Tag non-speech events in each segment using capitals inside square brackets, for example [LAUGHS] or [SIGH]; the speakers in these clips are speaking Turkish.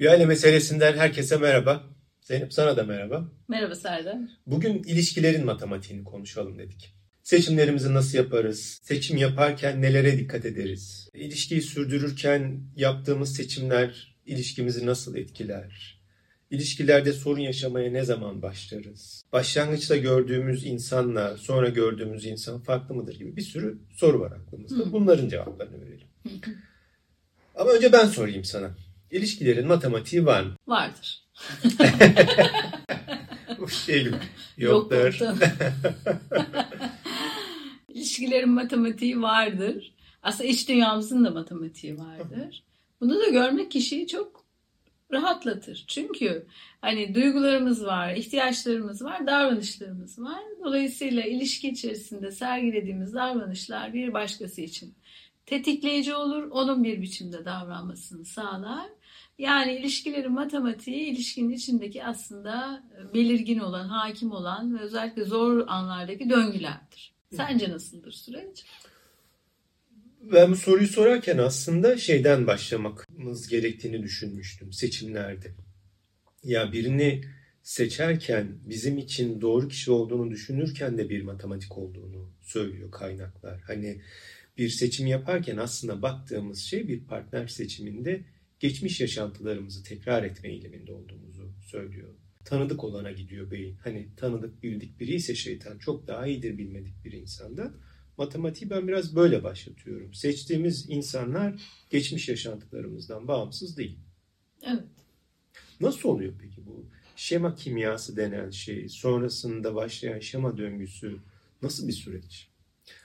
Rüya ile meselesinden herkese merhaba. Zeynep sana da merhaba. Merhaba Serdar. Bugün ilişkilerin matematiğini konuşalım dedik. Seçimlerimizi nasıl yaparız? Seçim yaparken nelere dikkat ederiz? İlişkiyi sürdürürken yaptığımız seçimler ilişkimizi nasıl etkiler? İlişkilerde sorun yaşamaya ne zaman başlarız? Başlangıçta gördüğümüz insanla sonra gördüğümüz insan farklı mıdır gibi bir sürü soru var aklımızda. Bunların cevaplarını verelim. Ama önce ben sorayım sana. İlişkilerin matematiği var mı? Vardır. [LAUGHS] Bu şey gibi. [LAUGHS] Yoktur. Yok [LAUGHS] İlişkilerin matematiği vardır. Aslında iç dünyamızın da matematiği vardır. Bunu da görmek kişiyi çok rahatlatır. Çünkü hani duygularımız var, ihtiyaçlarımız var, davranışlarımız var. Dolayısıyla ilişki içerisinde sergilediğimiz davranışlar bir başkası için tetikleyici olur. Onun bir biçimde davranmasını sağlar. Yani ilişkilerin matematiği ilişkinin içindeki aslında belirgin olan, hakim olan ve özellikle zor anlardaki döngülerdir. Sence nasıldır süreç? Ben bu soruyu sorarken aslında şeyden başlamamız gerektiğini düşünmüştüm seçimlerde. Ya birini seçerken bizim için doğru kişi olduğunu düşünürken de bir matematik olduğunu söylüyor kaynaklar. Hani bir seçim yaparken aslında baktığımız şey bir partner seçiminde geçmiş yaşantılarımızı tekrar etme eğiliminde olduğumuzu söylüyor. Tanıdık olana gidiyor beyin. Hani tanıdık bildik biri ise şeytan çok daha iyidir bilmedik bir insanda. Matematiği ben biraz böyle başlatıyorum. Seçtiğimiz insanlar geçmiş yaşantılarımızdan bağımsız değil. Evet. Nasıl oluyor peki bu? Şema kimyası denen şey, sonrasında başlayan şema döngüsü nasıl bir süreç?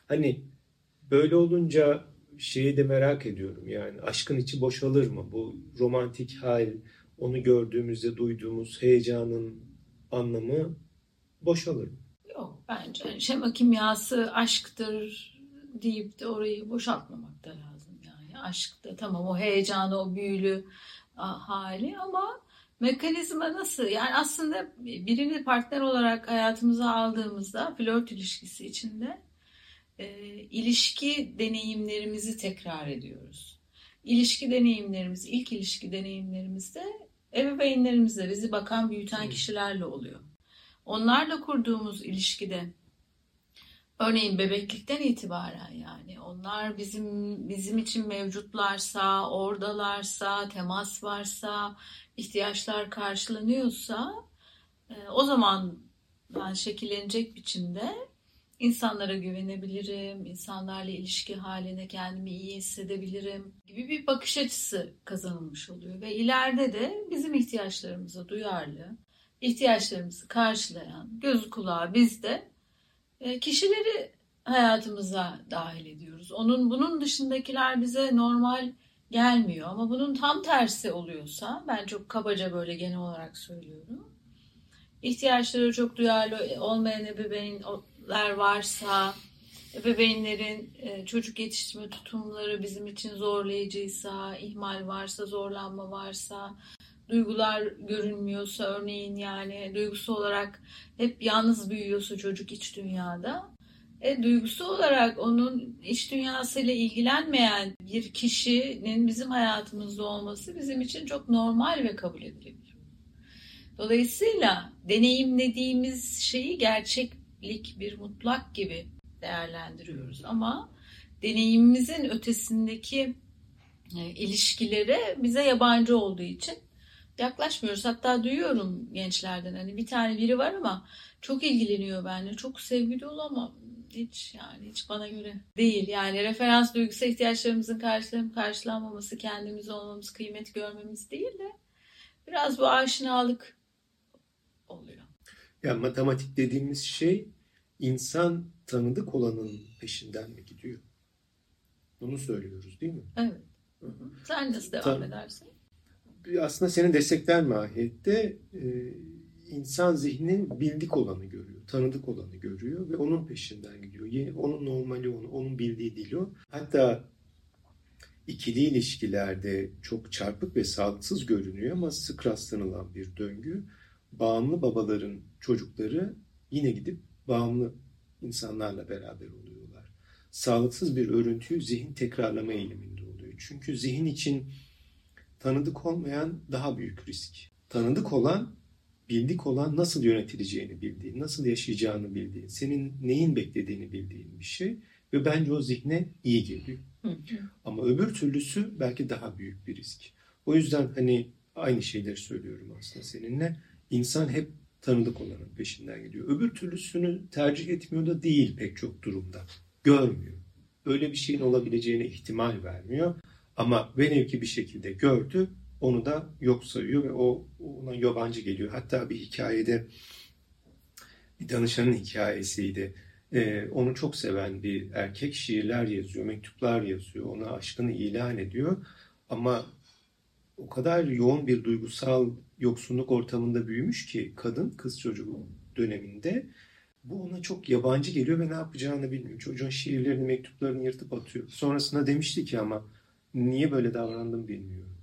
Hani böyle olunca şeyi de merak ediyorum yani aşkın içi boşalır mı? Bu romantik hal, onu gördüğümüzde duyduğumuz heyecanın anlamı boşalır mı? Yok bence şema kimyası aşktır deyip de orayı boşaltmamak da lazım yani. Aşk da tamam o heyecanı, o büyülü hali ama mekanizma nasıl? Yani aslında birini partner olarak hayatımıza aldığımızda flört ilişkisi içinde e, ilişki deneyimlerimizi tekrar ediyoruz. İlişki deneyimlerimiz, ilk ilişki deneyimlerimizde ebeveynlerimizle bizi bakan, büyüten kişilerle oluyor. Onlarla kurduğumuz ilişkide örneğin bebeklikten itibaren yani onlar bizim bizim için mevcutlarsa, oradalarsa, temas varsa, ihtiyaçlar karşılanıyorsa e, o zaman ben şekillenecek biçimde insanlara güvenebilirim, insanlarla ilişki haline kendimi iyi hissedebilirim gibi bir bakış açısı kazanılmış oluyor. Ve ileride de bizim ihtiyaçlarımıza duyarlı, ihtiyaçlarımızı karşılayan, gözü kulağı bizde e, kişileri hayatımıza dahil ediyoruz. Onun bunun dışındakiler bize normal gelmiyor ama bunun tam tersi oluyorsa ben çok kabaca böyle genel olarak söylüyorum. İhtiyaçları çok duyarlı olmayan ebeveynler varsa, ebeveynlerin e, çocuk yetiştirme tutumları bizim için zorlayıcıysa, ihmal varsa, zorlanma varsa, duygular görünmüyorsa örneğin yani duygusu olarak hep yalnız büyüyorsa çocuk iç dünyada e, duygusu olarak onun iç dünyasıyla ilgilenmeyen bir kişinin bizim hayatımızda olması bizim için çok normal ve kabul edilebilir. Dolayısıyla deneyimlediğimiz şeyi gerçeklik bir mutlak gibi değerlendiriyoruz ama deneyimimizin ötesindeki e, ilişkilere bize yabancı olduğu için yaklaşmıyoruz. Hatta duyuyorum gençlerden hani bir tane biri var ama çok ilgileniyor benimle. Çok sevgi dolu ama hiç yani hiç bana göre değil. Yani referans duygusal ihtiyaçlarımızın karşılanıp karşılanmaması, kendimiz olmamız, kıymet görmemiz değil de biraz bu aşinalık oluyor. Ya matematik dediğimiz şey insan tanıdık olanın peşinden mi gidiyor? Bunu söylüyoruz değil mi? Evet. Hı hı. Sen nasıl devam Tan- edersin? aslında seni destekler mahiyette e, insan zihni bildik olanı görüyor, tanıdık olanı görüyor ve onun peşinden gidiyor. Onun normali onu, onun bildiği dil o. Hatta ikili ilişkilerde çok çarpık ve sağlıksız görünüyor ama sık rastlanılan bir döngü. Bağımlı babaların çocukları yine gidip bağımlı insanlarla beraber oluyorlar. Sağlıksız bir örüntüyü zihin tekrarlama eğiliminde oluyor. Çünkü zihin için tanıdık olmayan daha büyük risk. Tanıdık olan, bildik olan nasıl yönetileceğini bildiğin, nasıl yaşayacağını bildiğin, senin neyin beklediğini bildiğin bir şey. Ve bence o zihne iyi geliyor. Ama öbür türlüsü belki daha büyük bir risk. O yüzden hani aynı şeyleri söylüyorum aslında seninle. İnsan hep tanıdık olanın peşinden gidiyor. Öbür türlüsünü tercih etmiyor da değil pek çok durumda. Görmüyor. Öyle bir şeyin olabileceğine ihtimal vermiyor. Ama velev ki bir şekilde gördü, onu da yok sayıyor ve o ona yabancı geliyor. Hatta bir hikayede bir danışanın hikayesiydi. Ee, onu çok seven bir erkek şiirler yazıyor, mektuplar yazıyor, ona aşkını ilan ediyor. Ama o kadar yoğun bir duygusal yoksunluk ortamında büyümüş ki kadın kız çocuğu döneminde bu ona çok yabancı geliyor ve ne yapacağını bilmiyor. Çocuğun şiirlerini, mektuplarını yırtıp atıyor. Sonrasında demişti ki ama niye böyle davrandım bilmiyorum.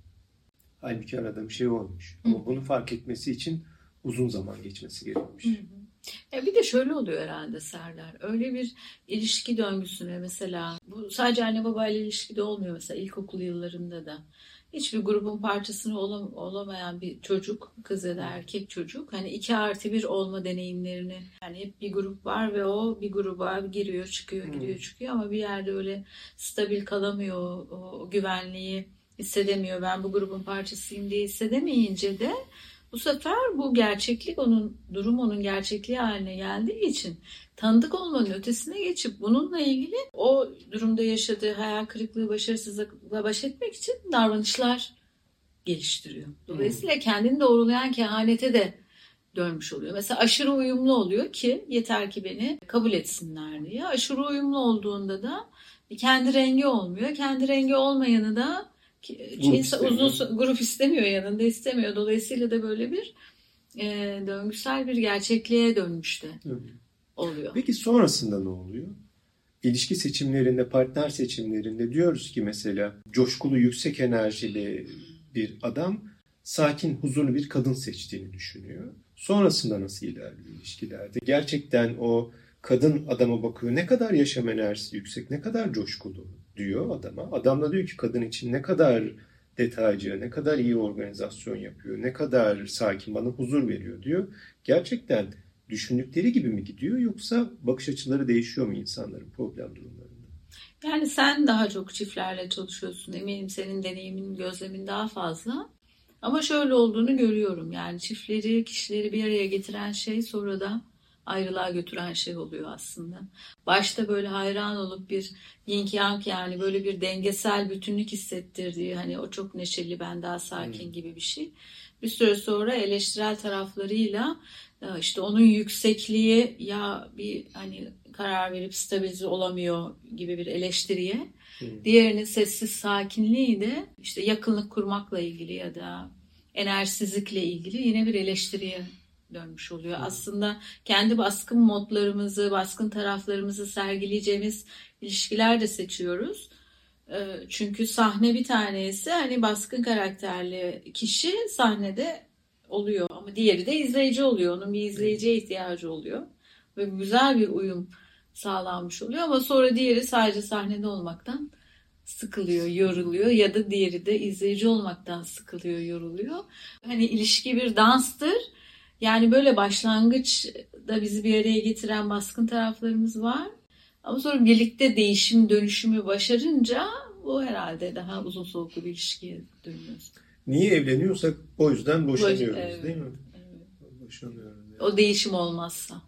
Halbuki aradığım şey olmuş. Ama bunu fark etmesi için uzun zaman geçmesi gerekmiş. Hı hı. Ya bir de şöyle oluyor herhalde Serdar. Öyle bir ilişki döngüsüne mesela bu sadece anne babayla ilişkide olmuyor mesela ilkokul yıllarında da hiçbir grubun parçasını olam, olamayan bir çocuk, kız ya da erkek çocuk hani iki artı bir olma deneyimlerini yani hep bir grup var ve o bir gruba giriyor çıkıyor giriyor çıkıyor ama bir yerde öyle stabil kalamıyor o, o güvenliği hissedemiyor. Ben bu grubun parçasıyım diye hissedemeyince de bu sefer bu gerçeklik onun durum onun gerçekliği haline geldiği için tanıdık olmanın ötesine geçip bununla ilgili o durumda yaşadığı hayal kırıklığı, başarısızlıkla baş etmek için davranışlar geliştiriyor. Dolayısıyla kendini doğrulayan kehanete de dönmüş oluyor. Mesela aşırı uyumlu oluyor ki yeter ki beni kabul etsinler diye. Aşırı uyumlu olduğunda da kendi rengi olmuyor. Kendi rengi olmayanı da grup istemiyor. uzun grup istemiyor yanında istemiyor. Dolayısıyla da böyle bir e, döngüsel bir gerçekliğe dönmüş de oluyor. Peki sonrasında ne oluyor? İlişki seçimlerinde, partner seçimlerinde diyoruz ki mesela coşkulu, yüksek enerjili bir adam sakin, huzurlu bir kadın seçtiğini düşünüyor. Sonrasında nasıl ilerliyor ilişkilerde? Gerçekten o kadın adama bakıyor. Ne kadar yaşam enerjisi yüksek, ne kadar coşkulu diyor adama. Adam da diyor ki kadın için ne kadar detaycı, ne kadar iyi organizasyon yapıyor, ne kadar sakin bana huzur veriyor diyor. Gerçekten düşündükleri gibi mi gidiyor yoksa bakış açıları değişiyor mu insanların problem durumlarında? Yani sen daha çok çiftlerle çalışıyorsun. Eminim senin deneyimin, gözlemin daha fazla. Ama şöyle olduğunu görüyorum. Yani çiftleri, kişileri bir araya getiren şey sonra da ayrılığa götüren şey oluyor aslında. Başta böyle hayran olup bir yin yang yani böyle bir dengesel bütünlük hissettirdiği hani o çok neşeli ben daha sakin hmm. gibi bir şey. Bir süre sonra eleştirel taraflarıyla e, işte onun yüksekliği ya bir hani karar verip stabilize olamıyor gibi bir eleştiriye. Hmm. Diğerinin sessiz sakinliği de işte yakınlık kurmakla ilgili ya da enerjisizlikle ilgili yine bir eleştiriye dönmüş oluyor. Hmm. Aslında kendi baskın modlarımızı, baskın taraflarımızı sergileyeceğimiz ilişkiler de seçiyoruz. Ee, çünkü sahne bir tanesi hani baskın karakterli kişi sahnede oluyor ama diğeri de izleyici oluyor. Onun bir izleyiciye ihtiyacı oluyor. Ve güzel bir uyum sağlanmış oluyor ama sonra diğeri sadece sahnede olmaktan sıkılıyor, yoruluyor ya da diğeri de izleyici olmaktan sıkılıyor, yoruluyor. Hani ilişki bir danstır yani böyle başlangıçta bizi bir araya getiren baskın taraflarımız var. Ama sonra birlikte değişim, dönüşümü başarınca bu herhalde daha uzun soluklu bir ilişkiye dönüyoruz. Niye evleniyorsak o yüzden boşanıyoruz Boş, evet, değil mi? Evet. Boşanıyoruz. Yani. O değişim olmazsa.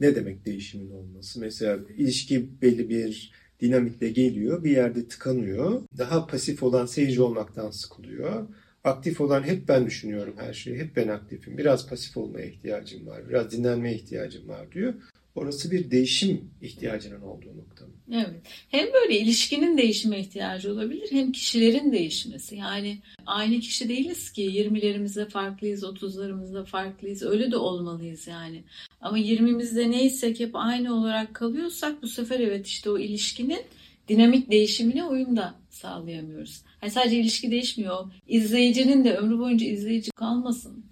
Ne demek değişimin olması? Mesela ilişki belli bir dinamikle geliyor, bir yerde tıkanıyor. Daha pasif olan seyirci olmaktan sıkılıyor aktif olan hep ben düşünüyorum her şeyi, hep ben aktifim. Biraz pasif olmaya ihtiyacım var, biraz dinlenmeye ihtiyacım var diyor. Orası bir değişim ihtiyacının olduğu nokta. Evet. Hem böyle ilişkinin değişime ihtiyacı olabilir hem kişilerin değişmesi. Yani aynı kişi değiliz ki 20'lerimizde farklıyız, 30'larımızda farklıyız. Öyle de olmalıyız yani. Ama 20'mizde neysek hep aynı olarak kalıyorsak bu sefer evet işte o ilişkinin dinamik değişimine uyum da sağlayamıyoruz. Hani sadece ilişki değişmiyor. İzleyicinin de ömrü boyunca izleyici kalmasın.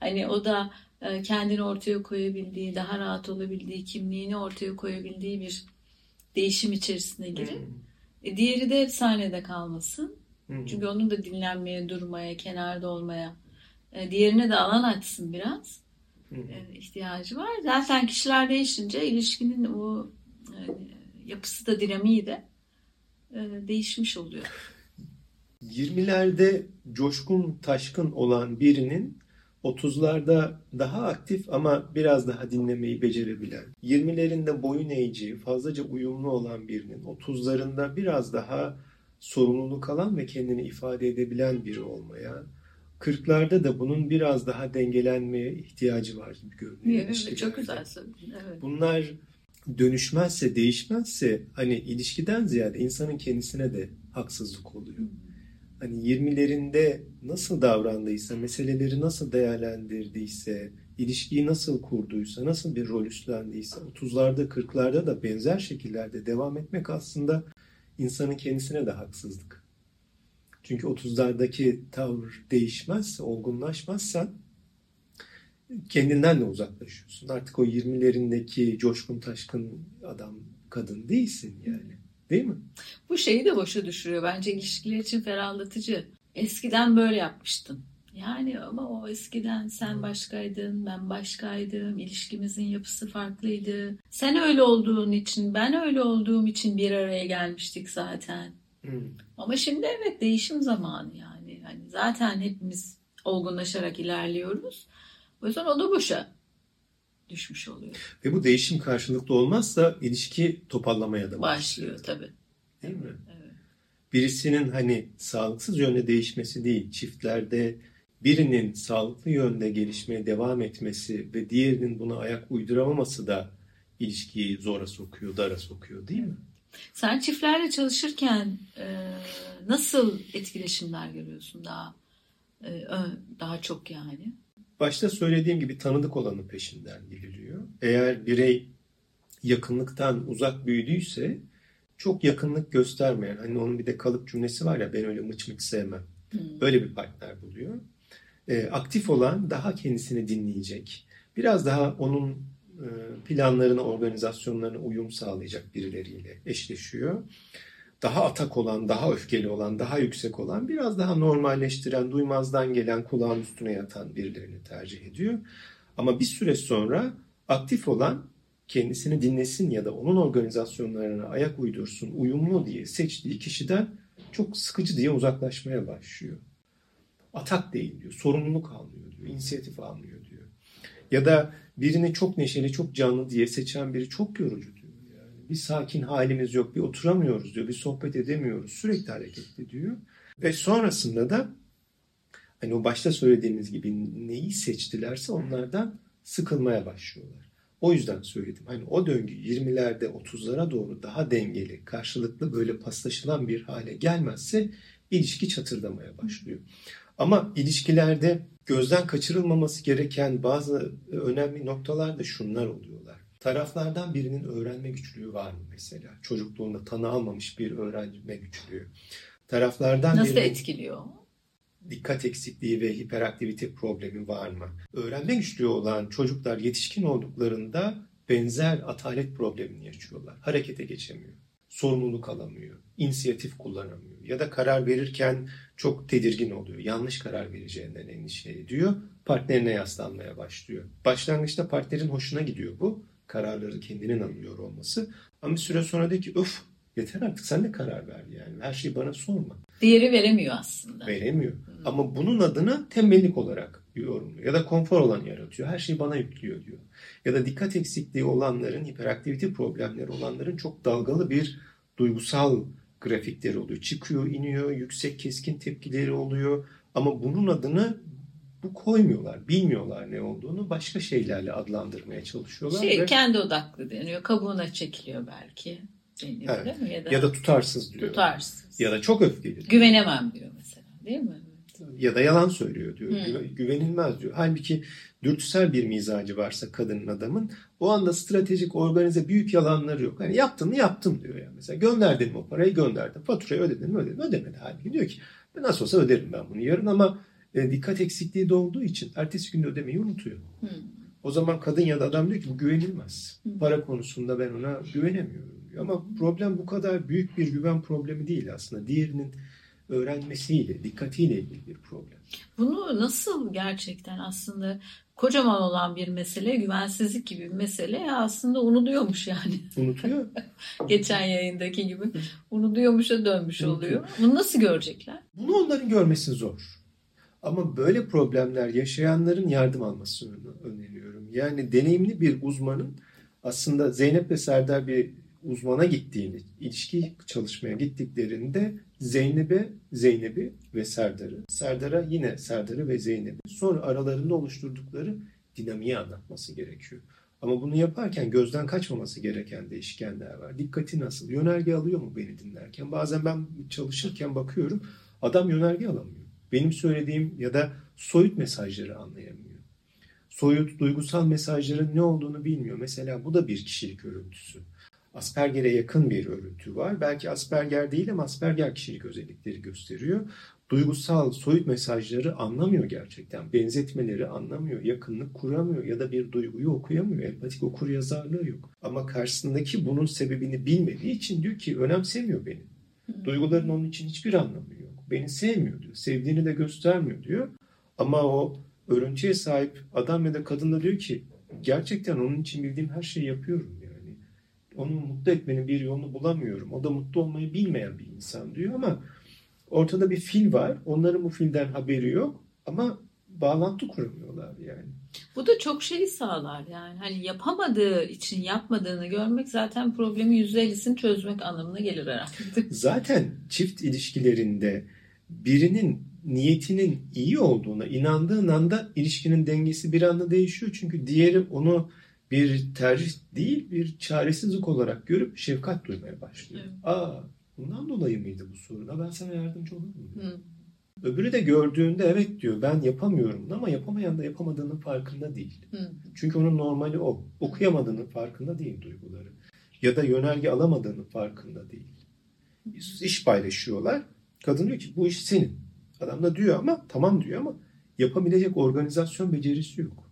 Hani o da e, kendini ortaya koyabildiği, daha rahat olabildiği, kimliğini ortaya koyabildiği bir değişim içerisine girin. E, diğeri de hep sahnede kalmasın. Hı. Çünkü onun da dinlenmeye, durmaya, kenarda olmaya, e, diğerine de alan açsın biraz hı. e, ihtiyacı var. Zaten kişiler değişince ilişkinin o e, yapısı da dinamiği de değişmiş oluyor. 20'lerde coşkun taşkın olan birinin 30'larda daha aktif ama biraz daha dinlemeyi becerebilen, 20'lerinde boyun eğici, fazlaca uyumlu olan birinin 30'larında biraz daha sorumluluk alan ve kendini ifade edebilen biri olmaya, 40'larda da bunun biraz daha dengelenmeye ihtiyacı var gibi görünüyor. Evet, çok güzel söyledin. Evet. Bunlar dönüşmezse, değişmezse hani ilişkiden ziyade insanın kendisine de haksızlık oluyor. Hani 20'lerinde nasıl davrandıysa, meseleleri nasıl değerlendirdiyse, ilişkiyi nasıl kurduysa, nasıl bir rol üstlendiyse 30'larda, 40'larda da benzer şekillerde devam etmek aslında insanın kendisine de haksızlık. Çünkü 30'lardaki tavır değişmezse, olgunlaşmazsan kendinden de uzaklaşıyorsun. Artık o 20'lerindeki coşkun taşkın adam, kadın değilsin yani. Değil mi? Bu şeyi de boşa düşürüyor. Bence ilişkiler için ferahlatıcı. Eskiden böyle yapmıştın. Yani ama o eskiden sen başkaydın, ben başkaydım, ilişkimizin yapısı farklıydı. Sen öyle olduğun için, ben öyle olduğum için bir araya gelmiştik zaten. Hmm. Ama şimdi evet değişim zamanı yani. yani zaten hepimiz olgunlaşarak ilerliyoruz. O yüzden o da boşa düşmüş oluyor. Ve bu değişim karşılıklı olmazsa ilişki topallamaya da Başlıyor tabii. Değil mi? Evet. Birisinin hani sağlıksız yönde değişmesi değil, çiftlerde birinin sağlıklı yönde gelişmeye devam etmesi ve diğerinin buna ayak uyduramaması da ilişkiyi zora sokuyor, dara sokuyor değil mi? Sen çiftlerle çalışırken e, nasıl etkileşimler görüyorsun daha e, daha çok yani? Başta söylediğim gibi tanıdık olanın peşinden gidiliyor. Eğer birey yakınlıktan uzak büyüdüyse çok yakınlık göstermeyen, hani onun bir de kalıp cümlesi var ya ben öyle mıç mıç sevmem. Hmm. Öyle bir partner buluyor. E, aktif olan daha kendisini dinleyecek. Biraz daha onun e, planlarına, organizasyonlarına uyum sağlayacak birileriyle eşleşiyor. Daha atak olan, daha öfkeli olan, daha yüksek olan, biraz daha normalleştiren, duymazdan gelen, kulağın üstüne yatan birilerini tercih ediyor. Ama bir süre sonra aktif olan kendisini dinlesin ya da onun organizasyonlarına ayak uydursun, uyumlu diye seçtiği kişiden çok sıkıcı diye uzaklaşmaya başlıyor. Atak değil diyor, sorumluluk almıyor diyor, inisiyatif almıyor diyor. Ya da birini çok neşeli, çok canlı diye seçen biri çok yorucu diyor. Bir sakin halimiz yok, bir oturamıyoruz diyor, bir sohbet edemiyoruz, sürekli hareketli diyor. Ve sonrasında da hani o başta söylediğimiz gibi neyi seçtilerse onlardan sıkılmaya başlıyorlar. O yüzden söyledim. Hani o döngü 20'lerde 30'lara doğru daha dengeli, karşılıklı böyle paslaşılan bir hale gelmezse ilişki çatırdamaya başlıyor. Ama ilişkilerde gözden kaçırılmaması gereken bazı önemli noktalar da şunlar oluyorlar. Taraflardan birinin öğrenme güçlüğü var mı mesela? Çocukluğunda tanı almamış bir öğrenme güçlüğü. Taraflardan Nasıl birinin etkiliyor? dikkat eksikliği ve hiperaktivite problemi var mı? Öğrenme güçlüğü olan çocuklar yetişkin olduklarında benzer atalet problemini yaşıyorlar. Harekete geçemiyor, sorumluluk alamıyor, inisiyatif kullanamıyor ya da karar verirken çok tedirgin oluyor. Yanlış karar vereceğinden endişe ediyor. Partnerine yaslanmaya başlıyor. Başlangıçta partnerin hoşuna gidiyor bu. Kararları kendinin alıyor olması. Ama bir süre sonra diyor ki öf yeter artık sen de karar ver yani. Her şeyi bana sorma Diğeri veremiyor aslında. veremiyor. Ama bunun adına tembellik olarak yorumluyor. Ya da konfor alanı yaratıyor. Her şeyi bana yüklüyor diyor. Ya da dikkat eksikliği olanların, hiperaktivite problemleri olanların çok dalgalı bir duygusal grafikleri oluyor. Çıkıyor, iniyor, yüksek keskin tepkileri oluyor. Ama bunun adını bu koymuyorlar. Bilmiyorlar ne olduğunu. Başka şeylerle adlandırmaya çalışıyorlar. Şey ve- kendi odaklı deniyor. Kabuğuna çekiliyor belki. Deniyor Evet. değil mi? Ya da, ya da tutarsız diyor. tutarsız. Ya da çok öfkeli. diyor. Güvenemem diyor mesela. Değil mi? ya da yalan söylüyor diyor. Güve- Güvenilmez diyor. Halbuki dürtüsel bir mizacı varsa kadının adamın o anda stratejik organize büyük yalanları yok. Hani yaptın mı yaptım diyor ya. Mesela gönderdin mi o parayı gönderdim. Faturayı ödedin mi ödedin ödemedi. Halbuki diyor ki nasıl olsa öderim ben bunu yarın ama e, dikkat eksikliği de olduğu için ertesi günde ödemeyi unutuyor. Hı. O zaman kadın ya da adam diyor ki bu güvenilmez. Hı. Para konusunda ben ona güvenemiyorum. Ama problem bu kadar büyük bir güven problemi değil aslında. Diğerinin öğrenmesiyle, dikkatiyle ilgili bir problem. Bunu nasıl gerçekten aslında kocaman olan bir mesele, güvensizlik gibi bir mesele aslında unutuyormuş yani. Unutuyor. [LAUGHS] Geçen yayındaki gibi unutuyormuşa dönmüş oluyor. Bunu nasıl görecekler? Bunu onların görmesi zor. Ama böyle problemler yaşayanların yardım almasını öneriyorum. Yani deneyimli bir uzmanın aslında Zeynep ve Serdar bir uzmana gittiğini, ilişki çalışmaya gittiklerinde Zeynep'e Zeynep'i ve Serdar'ı, Serdar'a yine Serdar'ı ve Zeynep'i sonra aralarında oluşturdukları dinamiği anlatması gerekiyor. Ama bunu yaparken gözden kaçmaması gereken değişkenler var. Dikkati nasıl? Yönerge alıyor mu beni dinlerken? Bazen ben çalışırken bakıyorum adam yönerge alamıyor. Benim söylediğim ya da soyut mesajları anlayamıyor. Soyut, duygusal mesajların ne olduğunu bilmiyor. Mesela bu da bir kişilik örüntüsü. Asperger'e yakın bir örüntü var. Belki Asperger değil ama Asperger kişilik özellikleri gösteriyor. Duygusal, soyut mesajları anlamıyor gerçekten. Benzetmeleri anlamıyor, yakınlık kuramıyor ya da bir duyguyu okuyamıyor. Empatik okur yazarlığı yok. Ama karşısındaki bunun sebebini bilmediği için diyor ki önemsemiyor beni. Duyguların onun için hiçbir anlamı yok. Beni sevmiyor diyor. Sevdiğini de göstermiyor diyor. Ama o örüntüye sahip adam ya da kadın da diyor ki gerçekten onun için bildiğim her şeyi yapıyorum yani. Onu mutlu etmenin bir yolunu bulamıyorum. O da mutlu olmayı bilmeyen bir insan diyor ama ortada bir fil var. Onların bu filden haberi yok ama bağlantı kuramıyorlar yani. Bu da çok şey sağlar yani hani yapamadığı için yapmadığını görmek zaten problemi %50'sini çözmek anlamına gelir herhalde. [LAUGHS] Zaten çift ilişkilerinde birinin niyetinin iyi olduğuna inandığın anda ilişkinin dengesi bir anda değişiyor. Çünkü diğeri onu bir tercih değil bir çaresizlik olarak görüp şefkat duymaya başlıyor. Evet. Aa bundan dolayı mıydı bu sorun? ben sana yardımcı olurum. Hı. Öbürü de gördüğünde evet diyor ben yapamıyorum ama yapamayan da yapamadığının farkında değil. Hı. Çünkü onun normali o. Okuyamadığının farkında değil duyguları. Ya da yönerge alamadığının farkında değil. İş paylaşıyorlar. Kadın diyor ki bu iş senin. Adam da diyor ama tamam diyor ama yapabilecek organizasyon becerisi yok.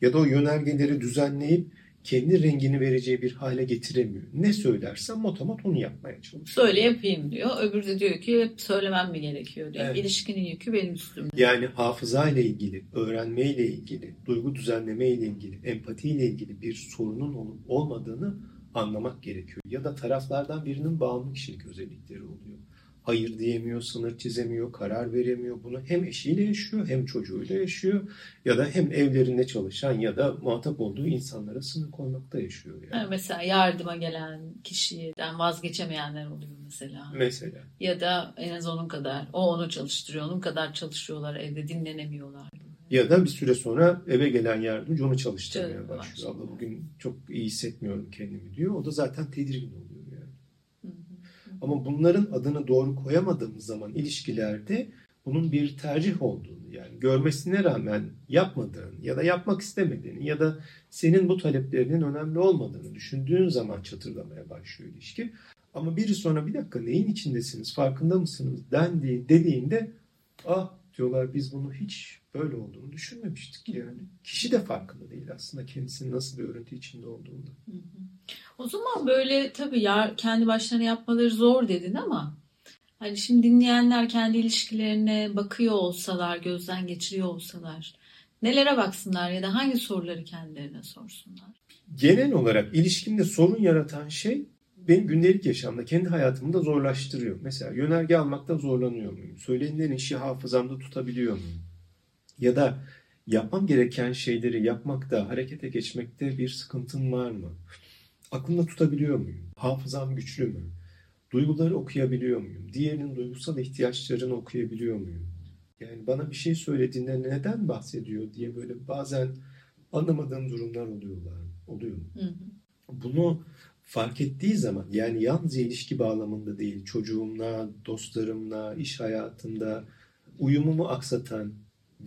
Ya da o yönergeleri düzenleyip kendi rengini vereceği bir hale getiremiyor. Ne söylersem motomat onu yapmaya çalışıyor. Söyle yapayım diyor. Öbürü de diyor ki hep söylemem mi gerekiyor diyor. Evet. İlişkinin yükü benim üstümde. Yani hafıza ile ilgili, öğrenme ile ilgili, duygu düzenleme ile ilgili, empati ile ilgili bir sorunun olup olmadığını anlamak gerekiyor. Ya da taraflardan birinin bağımlı kişilik özellikleri oluyor hayır diyemiyor, sınır çizemiyor, karar veremiyor. Bunu hem eşiyle yaşıyor hem çocuğuyla yaşıyor ya da hem evlerinde çalışan ya da muhatap olduğu insanlara sınır koymakta yaşıyor. Yani. yani mesela yardıma gelen kişiden vazgeçemeyenler oluyor mesela. Mesela. Ya da en az onun kadar, o onu çalıştırıyor, onun kadar çalışıyorlar evde dinlenemiyorlar. Ya da bir süre sonra eve gelen yardımcı onu çalıştırmaya başlıyor. Abla bugün çok iyi hissetmiyorum kendimi diyor. O da zaten tedirgin oluyor. Ama bunların adını doğru koyamadığımız zaman ilişkilerde bunun bir tercih olduğunu yani görmesine rağmen yapmadığın ya da yapmak istemediğini ya da senin bu taleplerinin önemli olmadığını düşündüğün zaman çatırlamaya başlıyor ilişki. Ama biri sonra bir dakika neyin içindesiniz farkında mısınız dendiği dediğinde ah diyorlar biz bunu hiç böyle olduğunu düşünmemiştik yani. Kişi de farkında değil aslında kendisinin nasıl bir örüntü içinde olduğunu. O zaman böyle tabii ya kendi başlarına yapmaları zor dedin ama hani şimdi dinleyenler kendi ilişkilerine bakıyor olsalar, gözden geçiriyor olsalar nelere baksınlar ya da hangi soruları kendilerine sorsunlar? Genel olarak ilişkimde sorun yaratan şey benim gündelik yaşamda, kendi hayatımda zorlaştırıyor. Mesela yönerge almakta zorlanıyor muyum? Söylenilen işi hafızamda tutabiliyor muyum? Ya da yapmam gereken şeyleri yapmakta, harekete geçmekte bir sıkıntın var mı? Aklımda tutabiliyor muyum? Hafızam güçlü mü? Duyguları okuyabiliyor muyum? Diğerinin duygusal ihtiyaçlarını okuyabiliyor muyum? Yani bana bir şey söylediğinde neden bahsediyor diye böyle bazen anlamadığım durumlar oluyorlar. Oluyor mu? Hı hı. Bunu fark ettiği zaman yani yalnızca ilişki bağlamında değil çocuğumla, dostlarımla, iş hayatında uyumumu aksatan,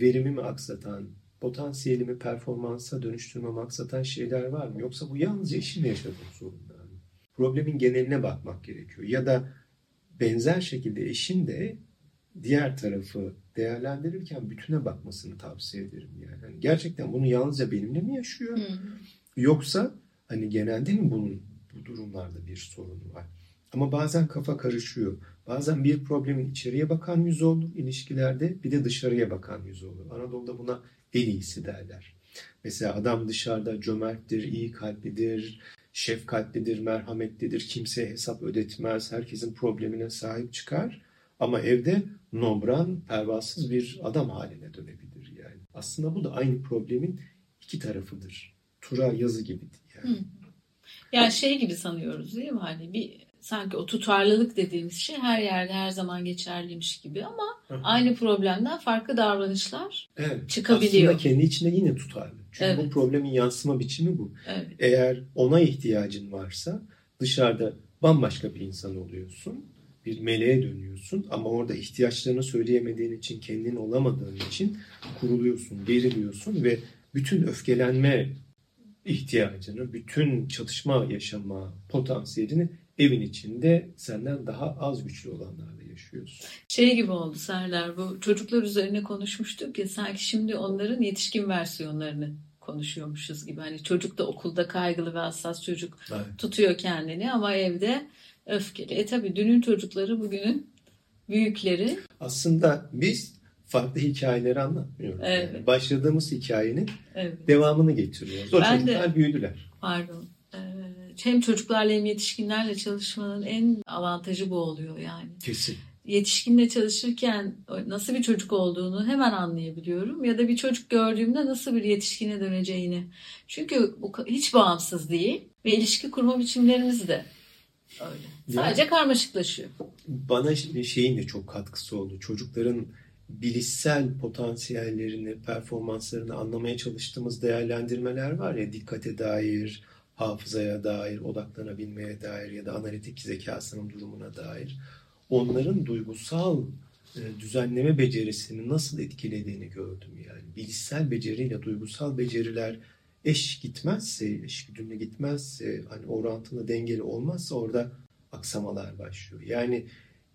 verimimi aksatan, potansiyelimi performansa dönüştürmemi aksatan şeyler var mı? Yoksa bu yalnızca eşimle yaşadığım sorunlar mı? Problemin geneline bakmak gerekiyor. Ya da benzer şekilde eşin de diğer tarafı değerlendirirken bütüne bakmasını tavsiye ederim. Yani. yani gerçekten bunu yalnızca benimle mi yaşıyor? Hı. Yoksa hani genelde mi bunun bu durumlarda bir sorunu var? Ama bazen kafa karışıyor. Bazen bir problemin içeriye bakan yüzü olur ilişkilerde bir de dışarıya bakan yüzü olur. Anadolu'da buna en iyisi derler. Mesela adam dışarıda cömerttir, iyi kalplidir, şefkatlidir, merhametlidir, kimseye hesap ödetmez, herkesin problemine sahip çıkar. Ama evde nombran, pervasız bir adam haline dönebilir yani. Aslında bu da aynı problemin iki tarafıdır. Tura yazı gibidir yani. Hı. Yani şey gibi sanıyoruz değil mi? Hani bir sanki o tutarlılık dediğimiz şey her yerde her zaman geçerliymiş gibi ama Hı-hı. aynı problemden farklı davranışlar evet, çıkabiliyor. Aslında kendi içinde yine tutarlı. Çünkü evet. bu problemin yansıma biçimi bu. Evet. Eğer ona ihtiyacın varsa dışarıda bambaşka bir insan oluyorsun. Bir meleğe dönüyorsun ama orada ihtiyaçlarını söyleyemediğin için, kendin olamadığın için kuruluyorsun, geriliyorsun ve bütün öfkelenme ihtiyacını, bütün çatışma yaşama potansiyelini evin içinde senden daha az güçlü olanlarla yaşıyorsun. Şey gibi oldu Serdar bu çocuklar üzerine konuşmuştuk ya sanki şimdi onların yetişkin versiyonlarını konuşuyormuşuz gibi. Hani çocuk da okulda kaygılı ve hassas çocuk evet. tutuyor kendini ama evde öfkeli. E tabi dünün çocukları bugünün büyükleri. Aslında biz farklı hikayeleri anlatmıyoruz. Evet. Yani başladığımız hikayenin evet. devamını getiriyoruz. O ben çocuklar de, büyüdüler. Pardon. Hem çocuklarla hem yetişkinlerle çalışmanın en avantajı bu oluyor yani. Kesin. Yetişkinle çalışırken nasıl bir çocuk olduğunu hemen anlayabiliyorum. Ya da bir çocuk gördüğümde nasıl bir yetişkine döneceğini. Çünkü bu hiç bağımsız değil ve ilişki kurma biçimlerimiz de öyle. Sadece yani, karmaşıklaşıyor. Bana şeyin de çok katkısı oldu. Çocukların bilişsel potansiyellerini, performanslarını anlamaya çalıştığımız değerlendirmeler var ya dikkate dair, hafızaya dair, odaklanabilmeye dair ya da analitik zekasının durumuna dair onların duygusal e, düzenleme becerisini nasıl etkilediğini gördüm yani. Bilişsel beceriyle duygusal beceriler eş gitmezse, eş güdümlü gitmezse, hani orantılı dengeli olmazsa orada aksamalar başlıyor. Yani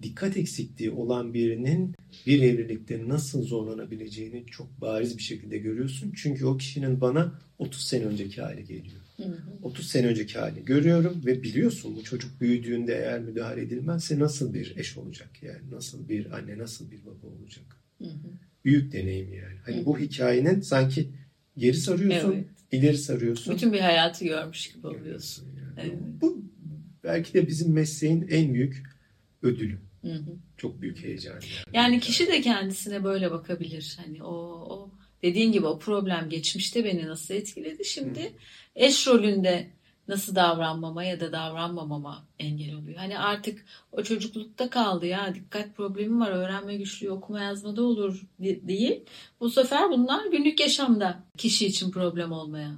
dikkat eksikliği olan birinin bir evlilikte nasıl zorlanabileceğini çok bariz bir şekilde görüyorsun. Çünkü o kişinin bana 30 sene önceki hali geliyor. Hı hı. 30 sene önceki hali görüyorum ve biliyorsun bu çocuk büyüdüğünde eğer müdahale edilmezse nasıl bir eş olacak yani nasıl bir anne nasıl bir baba olacak. Hı hı. Büyük deneyim yani. Hani hı hı. bu hikayenin sanki geri sarıyorsun, evet. ileri sarıyorsun. Bütün bir hayatı görmüş gibi oluyorsun. Yani. Evet. Bu belki de bizim mesleğin en büyük ödülü. Hı hı. Çok büyük heyecan. Yani. yani kişi de kendisine böyle bakabilir. Hani o, o dediğin gibi o problem geçmişte beni nasıl etkiledi şimdi eş rolünde nasıl davranmama ya da davranmamama engel oluyor. Hani artık o çocuklukta kaldı ya dikkat problemi var öğrenme güçlüğü okuma yazmada olur değil. Bu sefer bunlar günlük yaşamda kişi için problem olmaya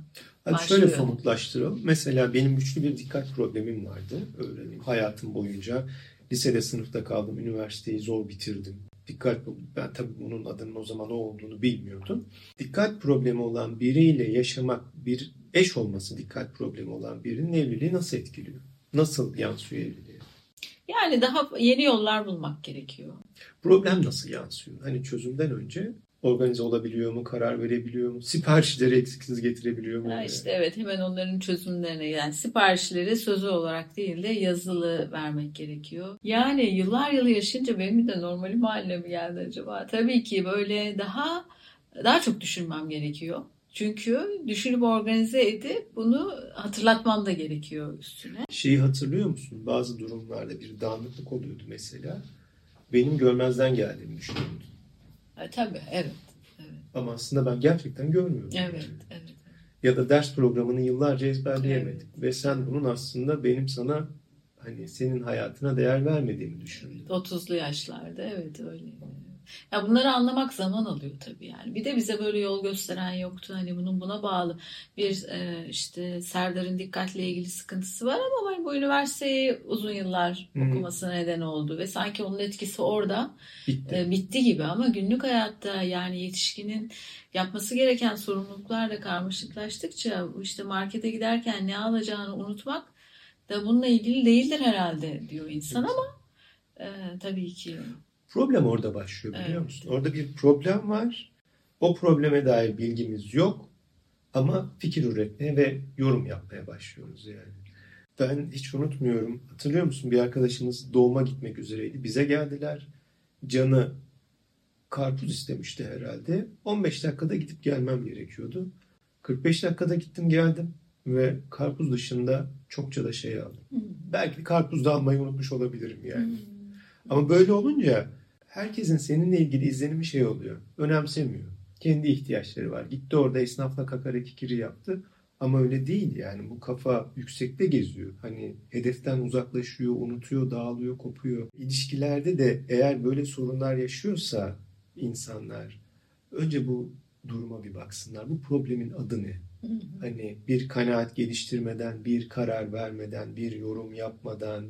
Hadi başlıyor. şöyle somutlaştıralım. Mesela benim güçlü bir dikkat problemim vardı. Öğrenim hayatım boyunca Lisede sınıfta kaldım, üniversiteyi zor bitirdim. Dikkat ben tabii bunun adının o zaman o olduğunu bilmiyordum. Dikkat problemi olan biriyle yaşamak, bir eş olması dikkat problemi olan birinin evliliği nasıl etkiliyor? Nasıl yansıyor evliliğe? Yani daha yeni yollar bulmak gerekiyor. Problem nasıl yansıyor? Hani çözümden önce organize olabiliyor mu, karar verebiliyor mu, siparişleri eksiksiz getirebiliyor mu? Ya işte evet hemen onların çözümlerine yani siparişleri sözü olarak değil de yazılı vermek gerekiyor. Yani yıllar yılı yaşayınca benim de normalim haline mi geldi acaba? Tabii ki böyle daha daha çok düşünmem gerekiyor. Çünkü düşünüp organize edip bunu hatırlatmam da gerekiyor üstüne. Şeyi hatırlıyor musun? Bazı durumlarda bir dağınıklık oluyordu mesela. Benim görmezden geldiğimi düşünüyordum. E, tabii evet, evet. Ama aslında ben gerçekten görmüyorum. Evet, yani. evet. Ya da ders programını yıllarca ezberleyemedim. Evet. Ve sen bunun aslında benim sana hani senin hayatına değer vermediğimi düşündün. Evet, 30'lu yaşlarda evet öyle. Ya bunları anlamak zaman alıyor tabii yani. Bir de bize böyle yol gösteren yoktu. Hani bunun buna bağlı bir e, işte Serdar'ın dikkatle ilgili sıkıntısı var ama hani bu üniversiteyi uzun yıllar hmm. okumasına neden oldu ve sanki onun etkisi orada bitti. E, bitti gibi ama günlük hayatta yani yetişkinin yapması gereken sorumluluklarla karmaşıklaştıkça işte markete giderken ne alacağını unutmak da bununla ilgili değildir herhalde diyor insan ama e, tabii ki Problem orada başlıyor biliyor evet. musun? Orada bir problem var. O probleme dair bilgimiz yok. Ama fikir üretmeye ve yorum yapmaya başlıyoruz yani. Ben hiç unutmuyorum. Hatırlıyor musun? Bir arkadaşımız doğuma gitmek üzereydi. Bize geldiler. Canı karpuz istemişti herhalde. 15 dakikada gidip gelmem gerekiyordu. 45 dakikada gittim geldim ve karpuz dışında çokça da şey aldım. Hmm. Belki karpuz da almayı unutmuş olabilirim yani. Hmm. Ama böyle olunca herkesin seninle ilgili izlenimi şey oluyor. Önemsemiyor. Kendi ihtiyaçları var. Gitti orada esnafla kakara kikiri yaptı. Ama öyle değil yani bu kafa yüksekte geziyor. Hani hedeften uzaklaşıyor, unutuyor, dağılıyor, kopuyor. İlişkilerde de eğer böyle sorunlar yaşıyorsa insanlar önce bu duruma bir baksınlar. Bu problemin adı ne? Hani bir kanaat geliştirmeden, bir karar vermeden, bir yorum yapmadan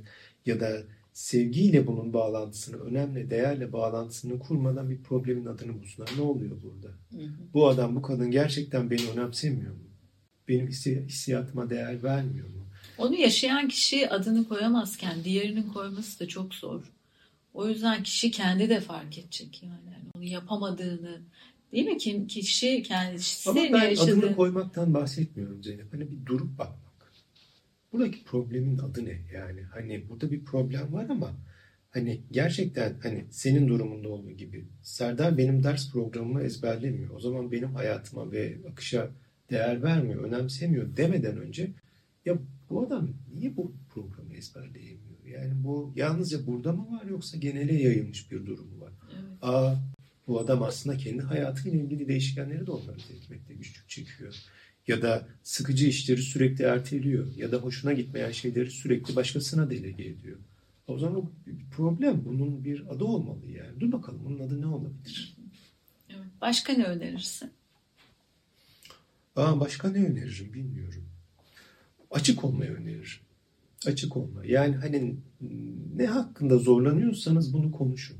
ya da sevgiyle bunun bağlantısını, önemli değerle bağlantısını kurmadan bir problemin adını bulsunlar. Ne oluyor burada? Hmm. Bu adam, bu kadın gerçekten beni önemsemiyor mu? Benim hissi- hissiyatıma değer vermiyor mu? Onu yaşayan kişi adını koyamazken diğerinin koyması da çok zor. O yüzden kişi kendi de fark edecek yani. Yani onu yapamadığını değil mi? Kim kişi Ama kendisi ben yaşadığı. adını koymaktan bahsetmiyorum Zeynep. Hani bir durup bakmak. Buradaki problemin adı ne? Yani hani burada bir problem var ama hani gerçekten hani senin durumunda olduğu gibi Serdar benim ders programımı ezberlemiyor. O zaman benim hayatıma ve akışa değer vermiyor, önemsemiyor demeden önce ya bu adam niye bu programı ezberleyemiyor? Yani bu yalnızca burada mı var yoksa genele yayılmış bir durum mu var? Evet. Aa, bu adam aslında kendi hayatıyla ilgili değişkenleri de organize etmekte güçlük çekiyor. Ya da sıkıcı işleri sürekli erteliyor. Ya da hoşuna gitmeyen şeyleri sürekli başkasına delege ediyor. O zaman bir problem. Bunun bir adı olmalı yani. Dur bakalım bunun adı ne olabilir? Evet. Başka ne önerirsin? Aa, başka ne öneririm bilmiyorum. Açık olmayı öneririm. Açık olma. Yani hani ne hakkında zorlanıyorsanız bunu konuşun.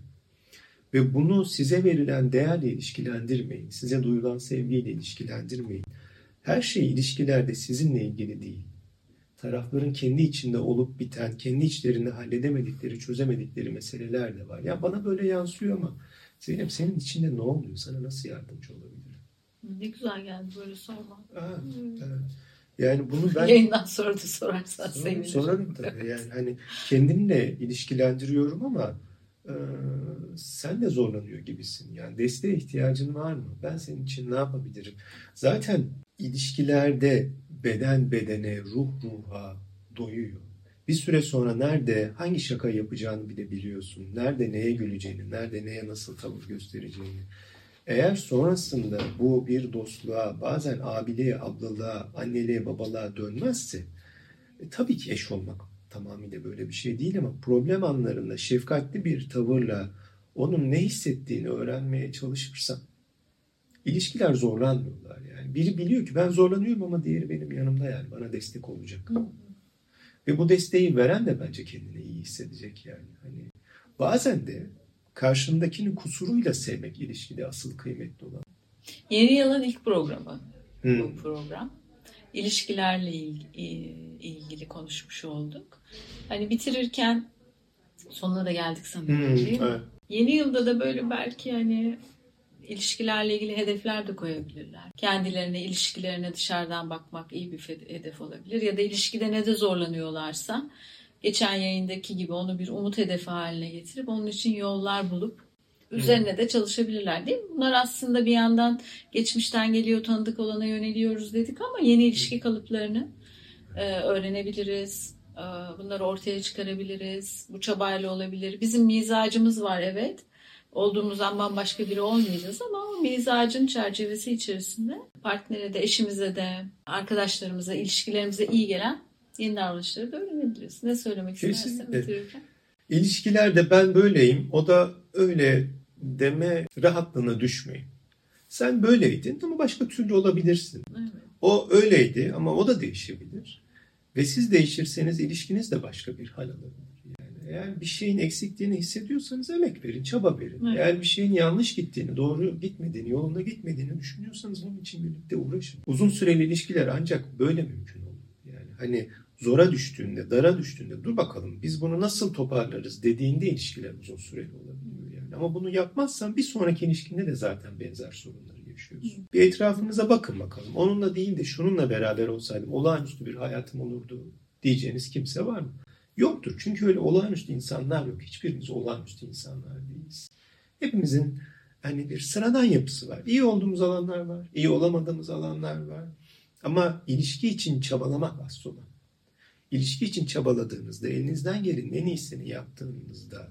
Ve bunu size verilen değerle ilişkilendirmeyin. Size duyulan sevgiyle ilişkilendirmeyin. Her şey ilişkilerde sizinle ilgili değil. Tarafların kendi içinde olup biten, kendi içlerinde halledemedikleri, çözemedikleri meseleler de var. Ya bana böyle yansıyor ama Zeynep senin içinde ne oluyor? Sana nasıl yardımcı olabilirim? Ne güzel geldi böyle sorma. Aa, evet. Yani bunu ben Yayından sonra da sorarsan sevinirim. sorarım tabii. Yani hani kendimle ilişkilendiriyorum ama e, sen de zorlanıyor gibisin. Yani desteğe ihtiyacın var mı? Ben senin için ne yapabilirim? Zaten ilişkilerde beden bedene, ruh ruha doyuyor. Bir süre sonra nerede hangi şaka yapacağını bile biliyorsun. Nerede neye güleceğini, nerede neye nasıl tavır göstereceğini. Eğer sonrasında bu bir dostluğa, bazen abiliğe, ablalığa, anneliğe, babalığa dönmezse e, tabii ki eş olmak tamamıyla böyle bir şey değil ama problem anlarında şefkatli bir tavırla onun ne hissettiğini öğrenmeye çalışırsan ilişkiler zorlanmıyorlar yani. Biri biliyor ki ben zorlanıyorum ama diğeri benim yanımda yani bana destek olacak. Hı. Ve bu desteği veren de bence kendini iyi hissedecek yani. Hani bazen de karşındakini kusuruyla sevmek ilişkide asıl kıymetli olan. Yeni yılın ilk programı Hmm. bu program. İlişkilerle il- i- ilgili konuşmuş olduk. Hani bitirirken sonuna da geldik sanırım Hmm, değil mi? evet. Yeni yılda da böyle belki hani ilişkilerle ilgili hedefler de koyabilirler. Kendilerine, ilişkilerine dışarıdan bakmak iyi bir hedef olabilir. Ya da ilişkide ne de zorlanıyorlarsa geçen yayındaki gibi onu bir umut hedefi haline getirip onun için yollar bulup üzerine de çalışabilirler değil mi? Bunlar aslında bir yandan geçmişten geliyor tanıdık olana yöneliyoruz dedik ama yeni ilişki kalıplarını e, öğrenebiliriz. E, bunları ortaya çıkarabiliriz. Bu çabayla olabilir. Bizim mizacımız var evet. Olduğumuzdan bambaşka biri olmayacağız ama o mizacın çerçevesi içerisinde partnere de, eşimize de, arkadaşlarımıza, ilişkilerimize iyi gelen yeni davranışları da öğrenebiliriz. Ne söylemek istersen bitirirken? İlişkilerde ben böyleyim, o da öyle deme rahatlığına düşmeyin. Sen böyleydin ama başka türlü olabilirsin. Evet. O öyleydi ama o da değişebilir. Ve siz değişirseniz ilişkiniz de başka bir hal alabilir. Eğer bir şeyin eksikliğini hissediyorsanız emek verin, çaba verin. Evet. Eğer bir şeyin yanlış gittiğini, doğru gitmediğini, yolunda gitmediğini düşünüyorsanız bunun için birlikte uğraşın. Uzun süreli ilişkiler ancak böyle mümkün olur. Yani hani zora düştüğünde, dara düştüğünde dur bakalım biz bunu nasıl toparlarız dediğinde ilişkiler uzun süreli olabiliyor yani. Ama bunu yapmazsan bir sonraki ilişkinde de zaten benzer sorunları yaşıyorsun. Bir etrafınıza bakın bakalım. Onunla değil de şununla beraber olsaydım olağanüstü bir hayatım olurdu diyeceğiniz kimse var mı? Yoktur. Çünkü öyle olağanüstü insanlar yok. Hiçbirimiz olağanüstü insanlar değiliz. Hepimizin hani bir sıradan yapısı var. İyi olduğumuz alanlar var. iyi olamadığımız alanlar var. Ama ilişki için çabalamak asıl. İlişki için çabaladığınızda, elinizden gelenin en iyisini yaptığınızda,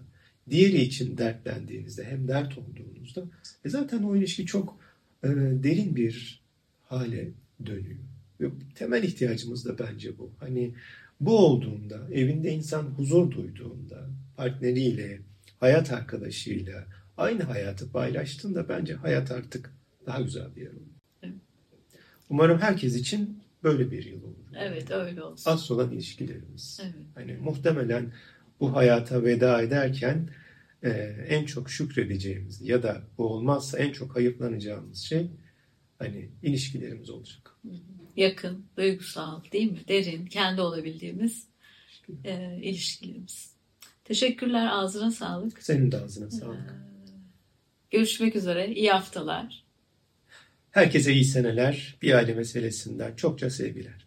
diğeri için dertlendiğinizde, hem dert olduğunuzda e zaten o ilişki çok e, derin bir hale dönüyor. Ve temel ihtiyacımız da bence bu. Hani bu olduğunda, evinde insan huzur duyduğunda, partneriyle, hayat arkadaşıyla aynı hayatı paylaştığında bence hayat artık daha güzel bir yer olur. Umarım herkes için böyle bir yıl olur. Evet öyle olsun. Asıl olan ilişkilerimiz. Evet. Hani muhtemelen bu hayata veda ederken e, en çok şükredeceğimiz ya da bu olmazsa en çok hayıflanacağımız şey hani ilişkilerimiz olacak. Yakın, duygusal değil mi? Derin, kendi olabildiğimiz e, ilişkilerimiz. Teşekkürler, ağzına sağlık. Senin de ağzına sağlık. Görüşmek üzere, iyi haftalar. Herkese iyi seneler. Bir aile meselesinden çokça sevgiler.